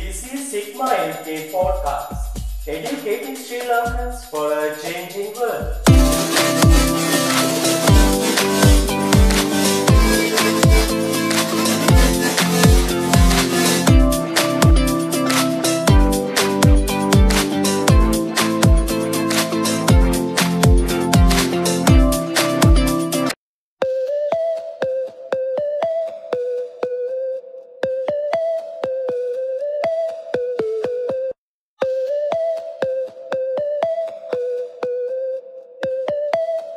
This is Sigma MK Podcast, Educating Sri Lankans for a changing